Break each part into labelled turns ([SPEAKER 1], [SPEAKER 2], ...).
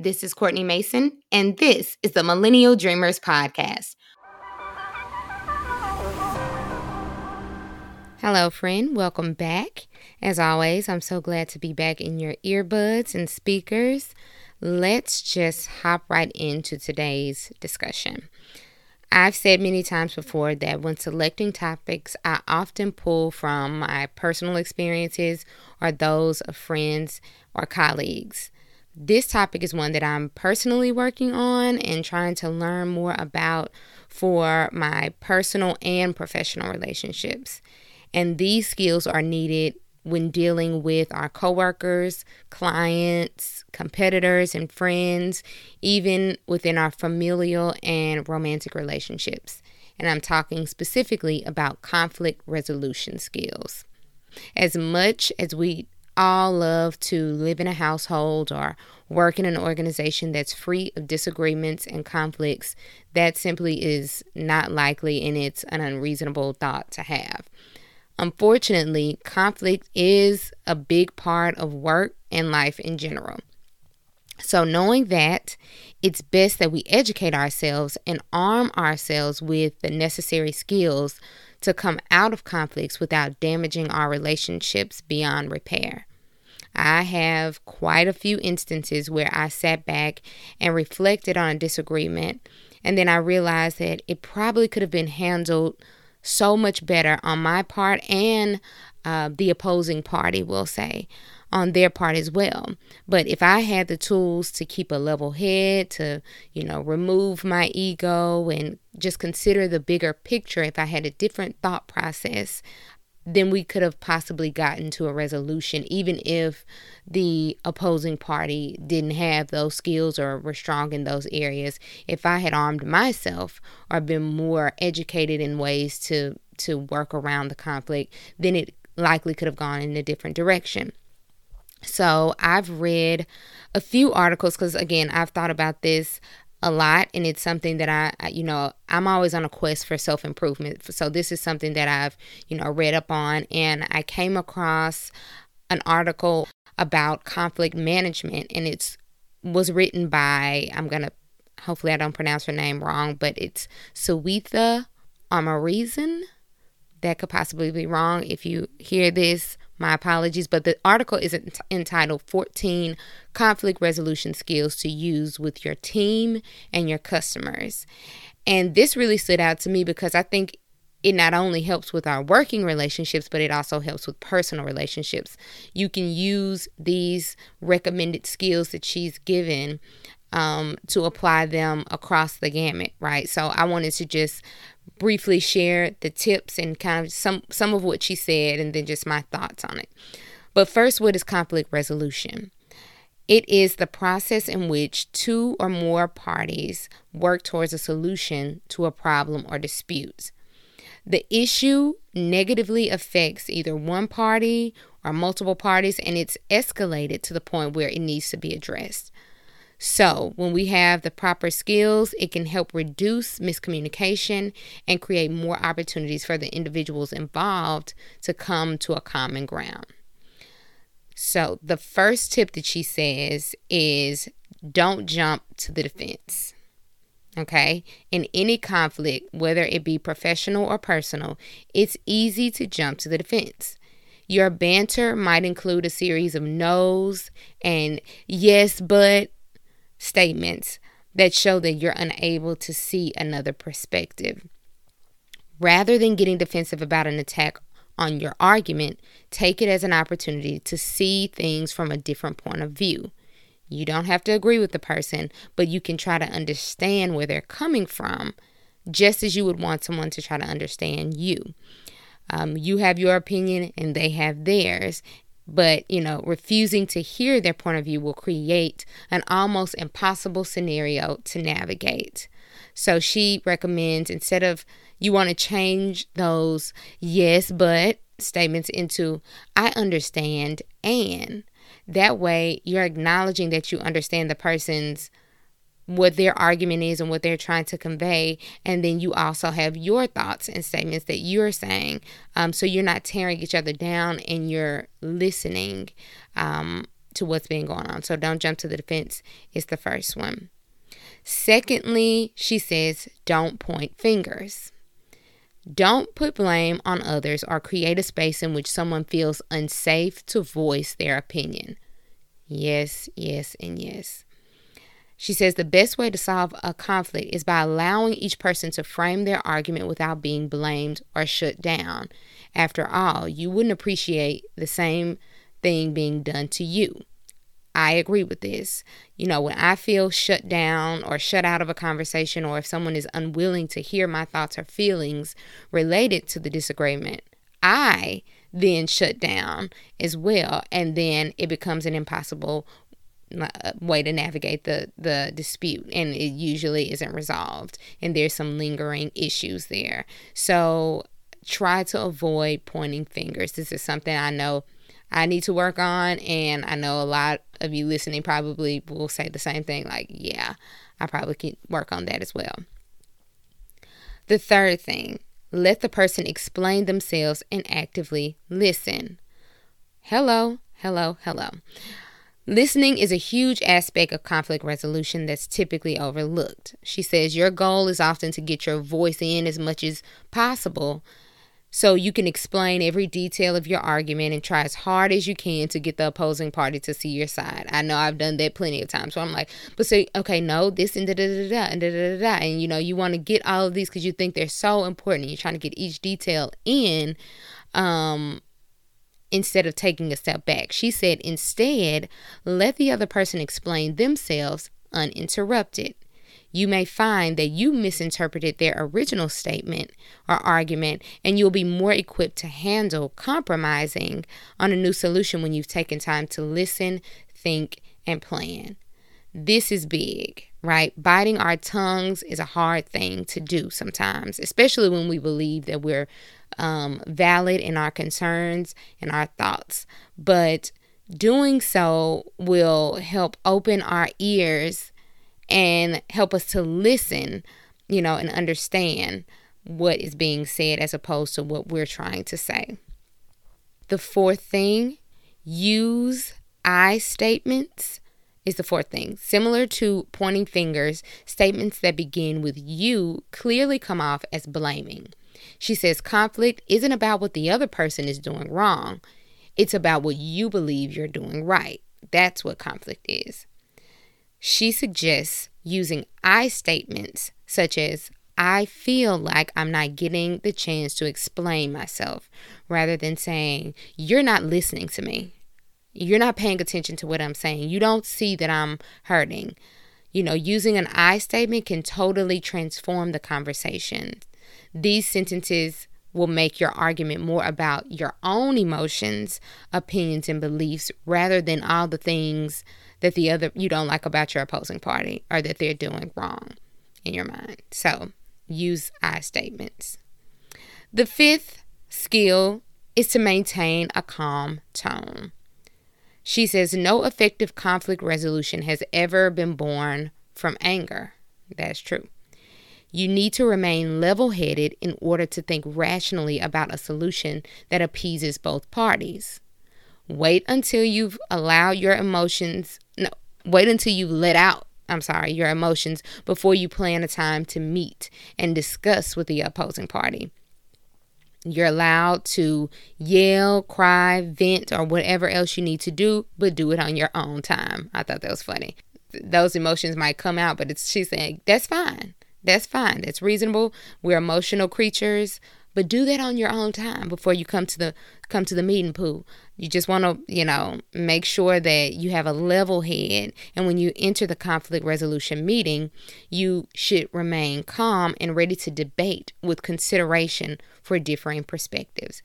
[SPEAKER 1] This is Courtney Mason, and this is the Millennial Dreamers Podcast. Hello, friend. Welcome back. As always, I'm so glad to be back in your earbuds and speakers. Let's just hop right into today's discussion. I've said many times before that when selecting topics, I often pull from my personal experiences or those of friends or colleagues. This topic is one that I'm personally working on and trying to learn more about for my personal and professional relationships. And these skills are needed when dealing with our coworkers, clients, competitors, and friends, even within our familial and romantic relationships. And I'm talking specifically about conflict resolution skills. As much as we all love to live in a household or work in an organization that's free of disagreements and conflicts, that simply is not likely and it's an unreasonable thought to have. Unfortunately, conflict is a big part of work and life in general. So, knowing that, it's best that we educate ourselves and arm ourselves with the necessary skills to come out of conflicts without damaging our relationships beyond repair. I have quite a few instances where I sat back and reflected on a disagreement, and then I realized that it probably could have been handled so much better on my part and uh, the opposing party will say on their part as well. But if I had the tools to keep a level head, to, you know, remove my ego and just consider the bigger picture, if I had a different thought process, then we could have possibly gotten to a resolution, even if the opposing party didn't have those skills or were strong in those areas. If I had armed myself or been more educated in ways to to work around the conflict, then it likely could have gone in a different direction. So I've read a few articles because again I've thought about this a lot and it's something that I, you know i'm always on a quest for self-improvement. So this is something that i've you know read up on and i came across an article about conflict management and it's was written by i'm gonna hopefully i don't pronounce her name wrong but it's Swetha Amaresan that could possibly be wrong if you hear this my apologies, but the article is entitled 14 Conflict Resolution Skills to Use with Your Team and Your Customers. And this really stood out to me because I think it not only helps with our working relationships, but it also helps with personal relationships. You can use these recommended skills that she's given um, to apply them across the gamut, right? So I wanted to just briefly share the tips and kind of some some of what she said and then just my thoughts on it. But first, what is conflict resolution? It is the process in which two or more parties work towards a solution to a problem or dispute. The issue negatively affects either one party or multiple parties, and it's escalated to the point where it needs to be addressed. So, when we have the proper skills, it can help reduce miscommunication and create more opportunities for the individuals involved to come to a common ground. So, the first tip that she says is don't jump to the defense. Okay. In any conflict, whether it be professional or personal, it's easy to jump to the defense. Your banter might include a series of no's and yes, but statements that show that you're unable to see another perspective. Rather than getting defensive about an attack on your argument, take it as an opportunity to see things from a different point of view. You don't have to agree with the person, but you can try to understand where they're coming from, just as you would want someone to try to understand you. Um, you have your opinion and they have theirs, but you know refusing to hear their point of view will create an almost impossible scenario to navigate. So she recommends instead of you want to change those yes but statements into i understand and. That way you're acknowledging that you understand the person's what their argument is and what they're trying to convey. And then you also have your thoughts and statements that you're saying. Um, so you're not tearing each other down and you're listening um, to what's being going on. So don't jump to the defense, It's the first one. Secondly, she says, don't point fingers. Don't put blame on others or create a space in which someone feels unsafe to voice their opinion. Yes, yes, and yes. She says the best way to solve a conflict is by allowing each person to frame their argument without being blamed or shut down. After all, you wouldn't appreciate the same thing being done to you. I agree with this. You know, when I feel shut down or shut out of a conversation, or if someone is unwilling to hear my thoughts or feelings related to the disagreement, I then shut down as well. And then it becomes an impossible Uh, way to navigate the the dispute and it usually isn't resolved and there's some lingering issues there so try to avoid pointing fingers this is something i know I need to work on. And I know a lot of you listening probably will say the same thing like, yeah, I probably can work on that as well. The third thing, let the person explain themselves and actively listen. Hello, hello, hello. Listening is a huge aspect of conflict resolution that's typically overlooked. She says your goal is often to get your voice in as much as possible so you can explain every detail of your argument and try as hard as you can to get the opposing party to see your side. I know I've done that plenty of times. So I'm like, but say, okay, no, this and da da da da and da da da da. And you know, you want to get all of these because you think they're so important. You're trying to get each detail in. Um, instead of taking a step back. She said, instead, let the other person explain themselves uninterrupted you may find that you misinterpreted their original statement or argument, and you'll be more equipped to handle compromising on a new solution when you've taken time to listen, think, and plan. This is big, right? Biting our tongues is a hard thing to do sometimes, especially when we believe that we're um, valid in our concerns and our thoughts. But doing so will help open our ears and help us to listen, you know, and understand what is being said as opposed to what we're trying to say. The fourth thing, use I statements is the fourth thing. Similar to pointing fingers, statements that begin with you clearly come off as blaming. She says conflict isn't about what the other person is doing wrong, it's about what you believe you're doing right. That's what conflict is. She suggests using I statements such as, I feel like I'm not getting the chance to explain myself, rather than saying, You're not listening to me. You're not paying attention to what I'm saying. You don't see that I'm hurting. You know, using an I statement can totally transform the conversation. These sentences will make your argument more about your own emotions, opinions, and beliefs rather than all the things that the other you don't like about your opposing party or that they're doing wrong in your mind. So use I statements. The fifth skill is to maintain a calm tone. She says no effective conflict resolution has ever been born from anger. That's true. You need to remain level headed in order to think rationally about a solution that appeases both parties. Wait until you've allowed your emotions, no, wait until you've let out, I'm sorry, your emotions before you plan a time to meet and discuss with the opposing party. You're allowed to yell, cry, vent, or whatever else you need to do, but do it on your own time. I thought that was funny. Those emotions might come out, but it's she's saying that's fine. That's fine. That's reasonable. We're emotional creatures but do that on your own time before you come to the come to the meeting pool you just want to you know make sure that you have a level head and when you enter the conflict resolution meeting you should remain calm and ready to debate with consideration for differing perspectives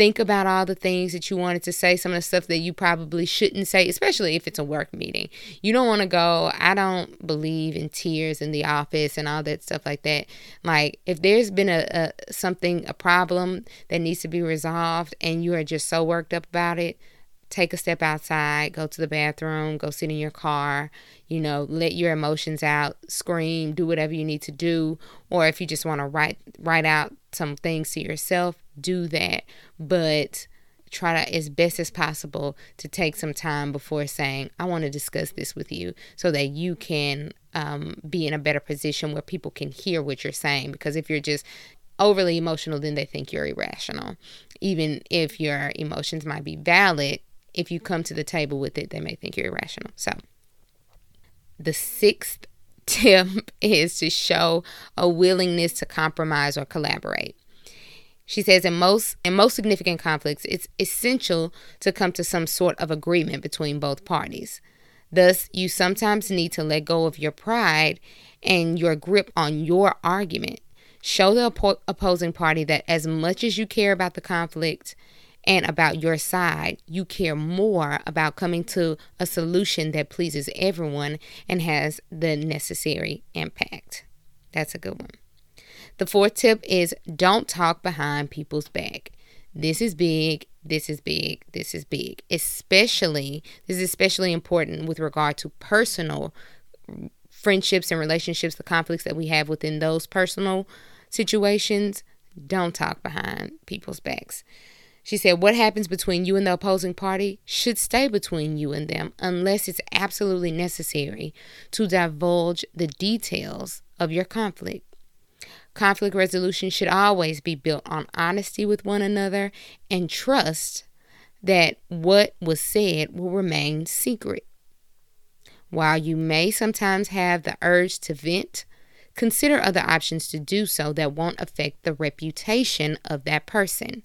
[SPEAKER 1] think about all the things that you wanted to say, some of the stuff that you probably shouldn't say, especially if it's a work meeting. You don't want to go, I don't believe in tears in the office and all that stuff like that. Like if there's been a, a something, a problem that needs to be resolved and you are just so worked up about it, take a step outside, go to the bathroom, go sit in your car, you know, let your emotions out, scream, do whatever you need to do, or if you just want to write write out some things to yourself, do that. But try to, as best as possible, to take some time before saying, I want to discuss this with you so that you can um, be in a better position where people can hear what you're saying. Because if you're just overly emotional, then they think you're irrational. Even if your emotions might be valid, if you come to the table with it, they may think you're irrational. So, the sixth tip is to show a willingness to compromise or collaborate. She says in most in most significant conflicts, it's essential to come to some sort of agreement between both parties. Thus, you sometimes need to let go of your pride and your grip on your argument. Show the oppo- opposing party that as much as you care about the conflict and about your side, you care more about coming to a solution that pleases everyone and has the necessary impact. That's a good one. The fourth tip is don't talk behind people's back. This is big. This is big. This is big. Especially, this is especially important with regard to personal friendships and relationships, the conflicts that we have within those personal situations. Don't talk behind people's backs. She said, What happens between you and the opposing party should stay between you and them unless it's absolutely necessary to divulge the details of your conflict. Conflict resolution should always be built on honesty with one another and trust that what was said will remain secret. While you may sometimes have the urge to vent, consider other options to do so that won't affect the reputation of that person.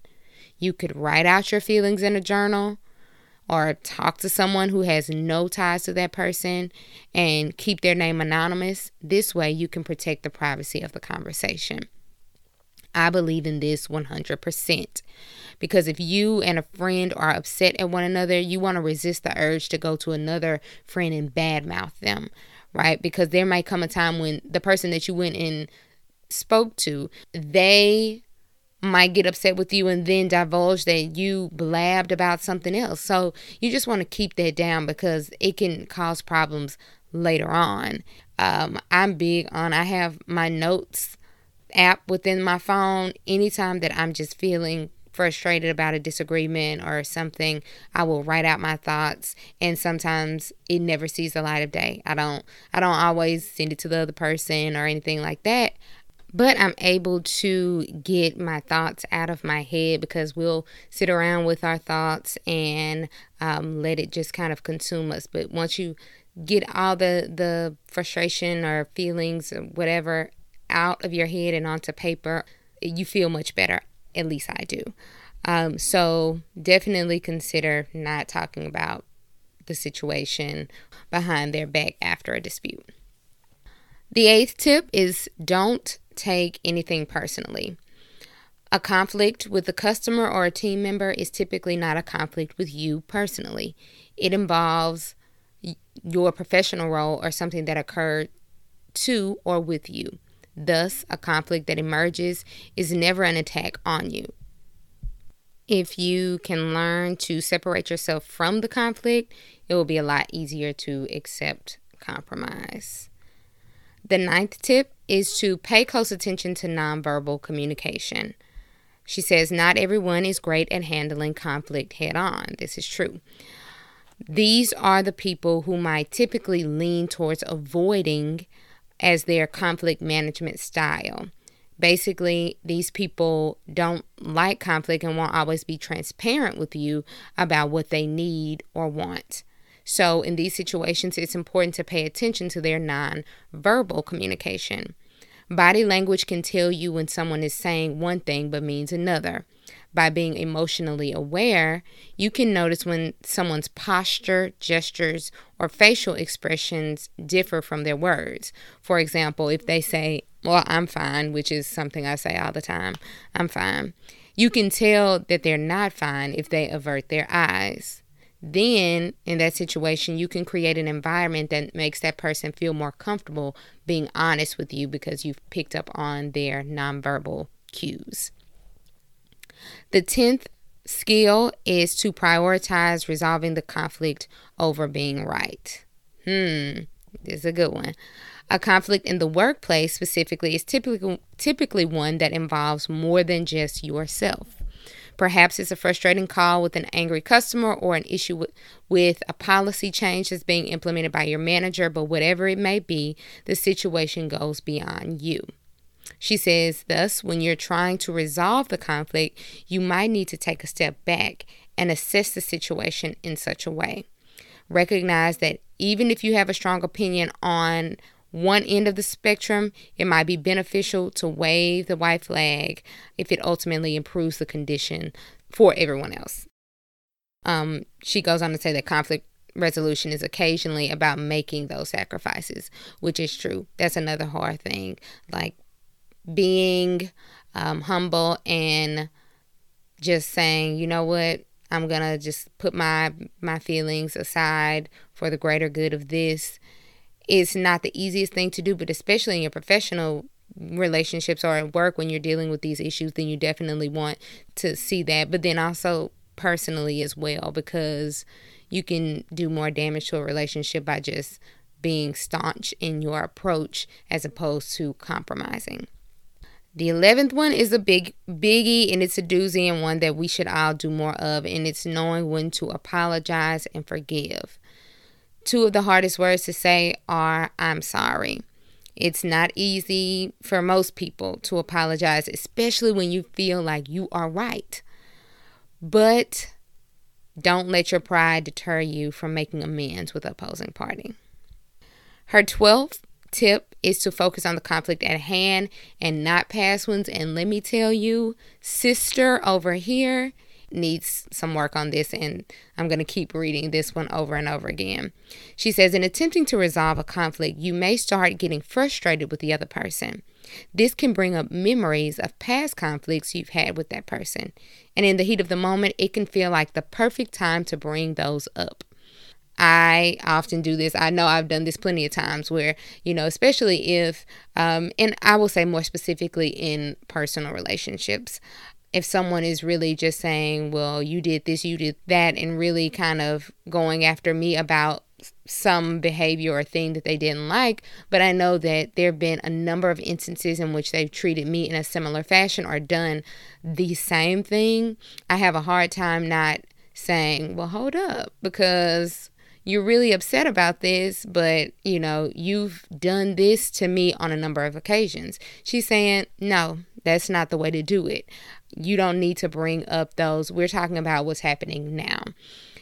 [SPEAKER 1] You could write out your feelings in a journal, or talk to someone who has no ties to that person and keep their name anonymous. This way, you can protect the privacy of the conversation. I believe in this 100%. Because if you and a friend are upset at one another, you want to resist the urge to go to another friend and badmouth them, right? Because there might come a time when the person that you went and spoke to, they might get upset with you and then divulge that you blabbed about something else. So you just want to keep that down because it can cause problems later on. Um, I'm big on, I have my notes app within my phone. Anytime that I'm just feeling frustrated about a disagreement or something, I will write out my thoughts and sometimes it never sees the light of day. I don't I don't always send it to the other person or anything like that but I'm able to get my thoughts out of my head because we'll sit around with our thoughts and um, let it just kind of consume us. But once you get all the the frustration or feelings or whatever out of your head and onto paper, you feel much better. At least I do. Um, so definitely consider not talking about the situation behind their back after a dispute. The eighth tip is don't take anything personally. A conflict with a customer or a team member is typically not a conflict with you personally. It involves your professional role or something that occurred to or with you. Thus, a conflict that emerges is never an attack on you. If you can learn to separate yourself from the conflict, it will be a lot easier to accept compromise. The ninth tip is to pay close attention to nonverbal communication. She says, Not everyone is great at handling conflict head on. This is true. These are the people who might typically lean towards avoiding as their conflict management style. Basically, these people don't like conflict and won't always be transparent with you about what they need or want. So, in these situations, it's important to pay attention to their non-verbal communication. Body language can tell you when someone is saying one thing but means another. By being emotionally aware, you can notice when someone's posture, gestures, or facial expressions differ from their words. For example, if they say, Well, I'm fine, which is something I say all the time, I'm fine, you can tell that they're not fine if they avert their eyes then in that situation you can create an environment that makes that person feel more comfortable being honest with you because you've picked up on their nonverbal cues. The 10th skill is to prioritize resolving the conflict over being right. Hmm, this is a good one. A conflict in the workplace specifically is typically typically one that involves more than just yourself. Perhaps it's a frustrating call with an angry customer or an issue with, with a policy change that's being implemented by your manager, but whatever it may be, the situation goes beyond you. She says, thus, when you're trying to resolve the conflict, you might need to take a step back and assess the situation in such a way. Recognize that even if you have a strong opinion on one end of the spectrum, it might be beneficial to wave the white flag if it ultimately improves the condition for everyone else. Um, she goes on to say that conflict resolution is occasionally about making those sacrifices, which is true. That's another hard thing. Like being um, humble and just saying, you know what, I'm gonna just put my my feelings aside for the greater good of this is not the easiest thing to do, but especially in your professional relationships or at work when you're dealing with these issues, then you definitely want to see that. But then also personally as well, because you can do more damage to a relationship by just being staunch in your approach as opposed to compromising. The 11th one is a big biggie and it's a doozy and one that we should all do more of and it's knowing when to apologize and forgive. Two of the hardest words to say are I'm sorry. It's not easy for most people to apologize, especially when you feel like you are right. But don't let your pride deter you from making amends with the opposing party. Her 12th tip is to focus on the conflict at hand and not past ones. And let me tell you, sister over here, needs some work on this, and I'm going to keep reading this one over and over again. She says, In attempting to resolve a conflict, you may start getting frustrated with the other person. This can bring up memories of past conflicts you've had with that person. And in the heat of the moment, it can feel like the perfect time to bring those up. I often do this. I know I've done this plenty of times where, you know, especially if, um, and I will say more specifically in personal relationships, if someone is really just saying, well, you did this, you did that, and really kind of going after me about some behavior or thing that they didn't like, but I know that there have been a number of instances in which they've treated me in a similar fashion or done the same thing. I have a hard time not saying, well, hold up, because you're really upset about this, but you know, you've done this to me on a number of occasions. She's saying, no, that's not the way to do it you don't need to bring up those. We're talking about what's happening now.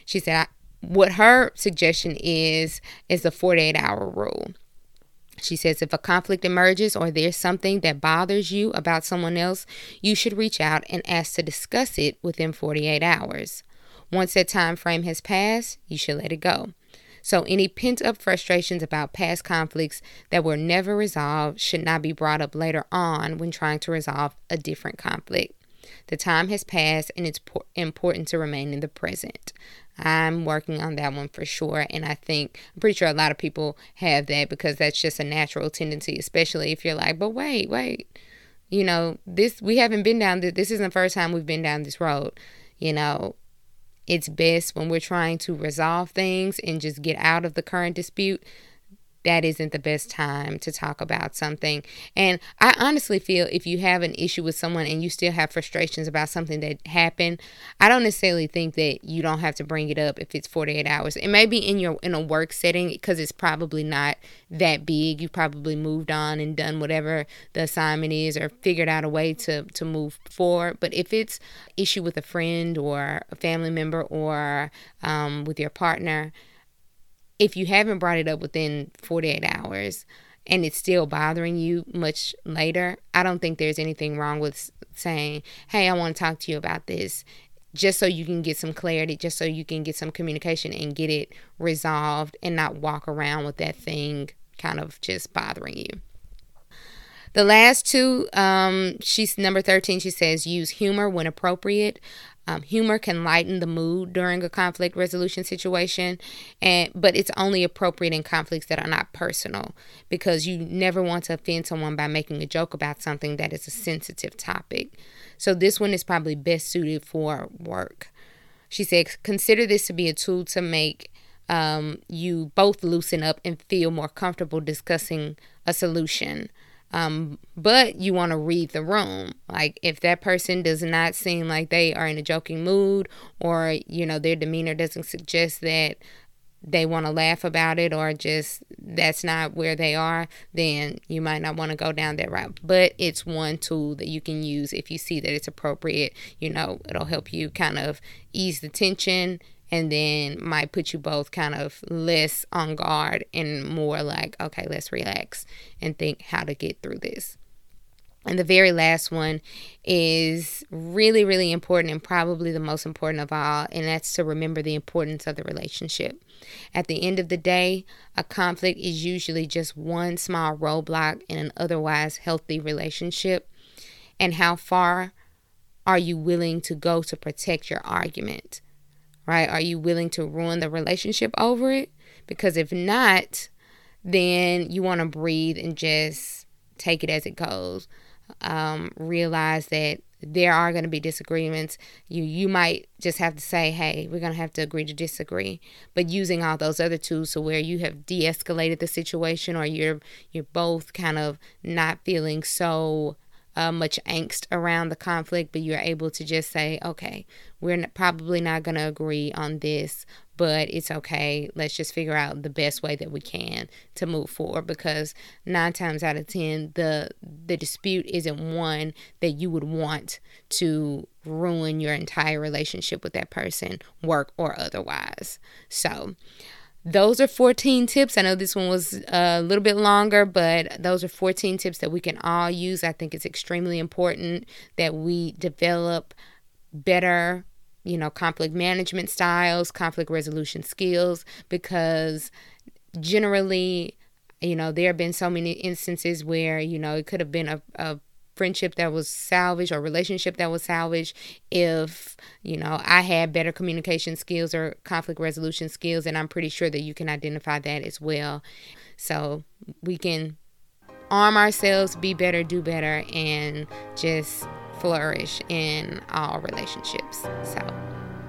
[SPEAKER 1] She said, what her suggestion is, is the 48 hour rule. She says, if a conflict emerges or there's something that bothers you about someone else, you should reach out and ask to discuss it within 48 hours. Once that time frame has passed, you should let it go. So, any pent up frustrations about past conflicts that were never resolved should not be brought up later on when trying to resolve a different conflict. The time has passed and it's important to remain in the present. I'm working on that one for sure. And I think, I'm pretty sure a lot of people have that because that's just a natural tendency, especially if you're like, but wait, wait, you know, this, we haven't been down this, this isn't the first time we've been down this road. You know, it's best when we're trying to resolve things and just get out of the current dispute that isn't the best time to talk about something. And I honestly feel if you have an issue with someone and you still have frustrations about something that happened, I don't necessarily think that you don't have to bring it up if it's 48 hours. It may be in your in a work setting because it's probably not that big. You probably moved on and done whatever the assignment is or figured out a way to to move forward. But if it's issue with a friend or a family member or um, with your partner, if you haven't brought it up within 48 hours and it's still bothering you much later, I don't think there's anything wrong with saying, Hey, I want to talk to you about this, just so you can get some clarity, just so you can get some communication and get it resolved and not walk around with that thing kind of just bothering you. The last two, um, she's number 13, she says use humor when appropriate. Um, humor can lighten the mood during a conflict resolution situation, and but it's only appropriate in conflicts that are not personal because you never want to offend someone by making a joke about something that is a sensitive topic. So this one is probably best suited for work. She said, consider this to be a tool to make um, you both loosen up and feel more comfortable discussing a solution Um, but you want to read the room. Like if that person does not seem like they are in a joking mood or, you know, their demeanor doesn't suggest that they want to laugh about it or just that's not where they are, then you might not want to go down that route. But it's one tool that you can use if you see that it's appropriate. You know, it'll help you kind of ease the tension and then might put you both kind of less on guard and more like, okay, let's relax and think how to get through this. And the very last one is really, really important and probably the most important of all, and that's to remember the importance of the relationship. At the end of the day, a conflict is usually just one small roadblock in an otherwise healthy relationship. And how far are you willing to go to protect your argument? Right? Are you willing to ruin the relationship over it? Because if not, then you want to breathe and just take it as it goes. Um, realize that there are going to be disagreements. You you might just have to say, "Hey, we're going to have to agree to disagree." But using all those other tools, so where you have de-escalated the situation, or you're you're both kind of not feeling so uh, much angst around the conflict, but you're able to just say, okay, we're probably not going to agree on this, but it's okay. Let's just figure out the best way that we can to move forward because nine times out of ten, the the dispute isn't one that you would want to ruin your entire relationship with that person, work or otherwise. So those are 14 tips. I know this one was a little bit longer, but those are 14 tips that we can all use. I think it's extremely important that we develop better, you know, conflict management styles, conflict resolution skills, because generally, you know, there have been so many instances where, you know, it could have been a, a friendship that was salvaged or relationship that was salvaged if you know i had better communication skills or conflict resolution skills and i'm pretty sure that you can identify that as well so we can arm ourselves be better do better and just flourish in all relationships so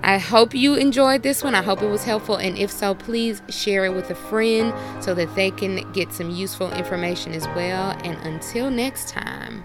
[SPEAKER 1] I hope you enjoyed this one. I hope it was helpful. And if so, please share it with a friend so that they can get some useful information as well. And until next time.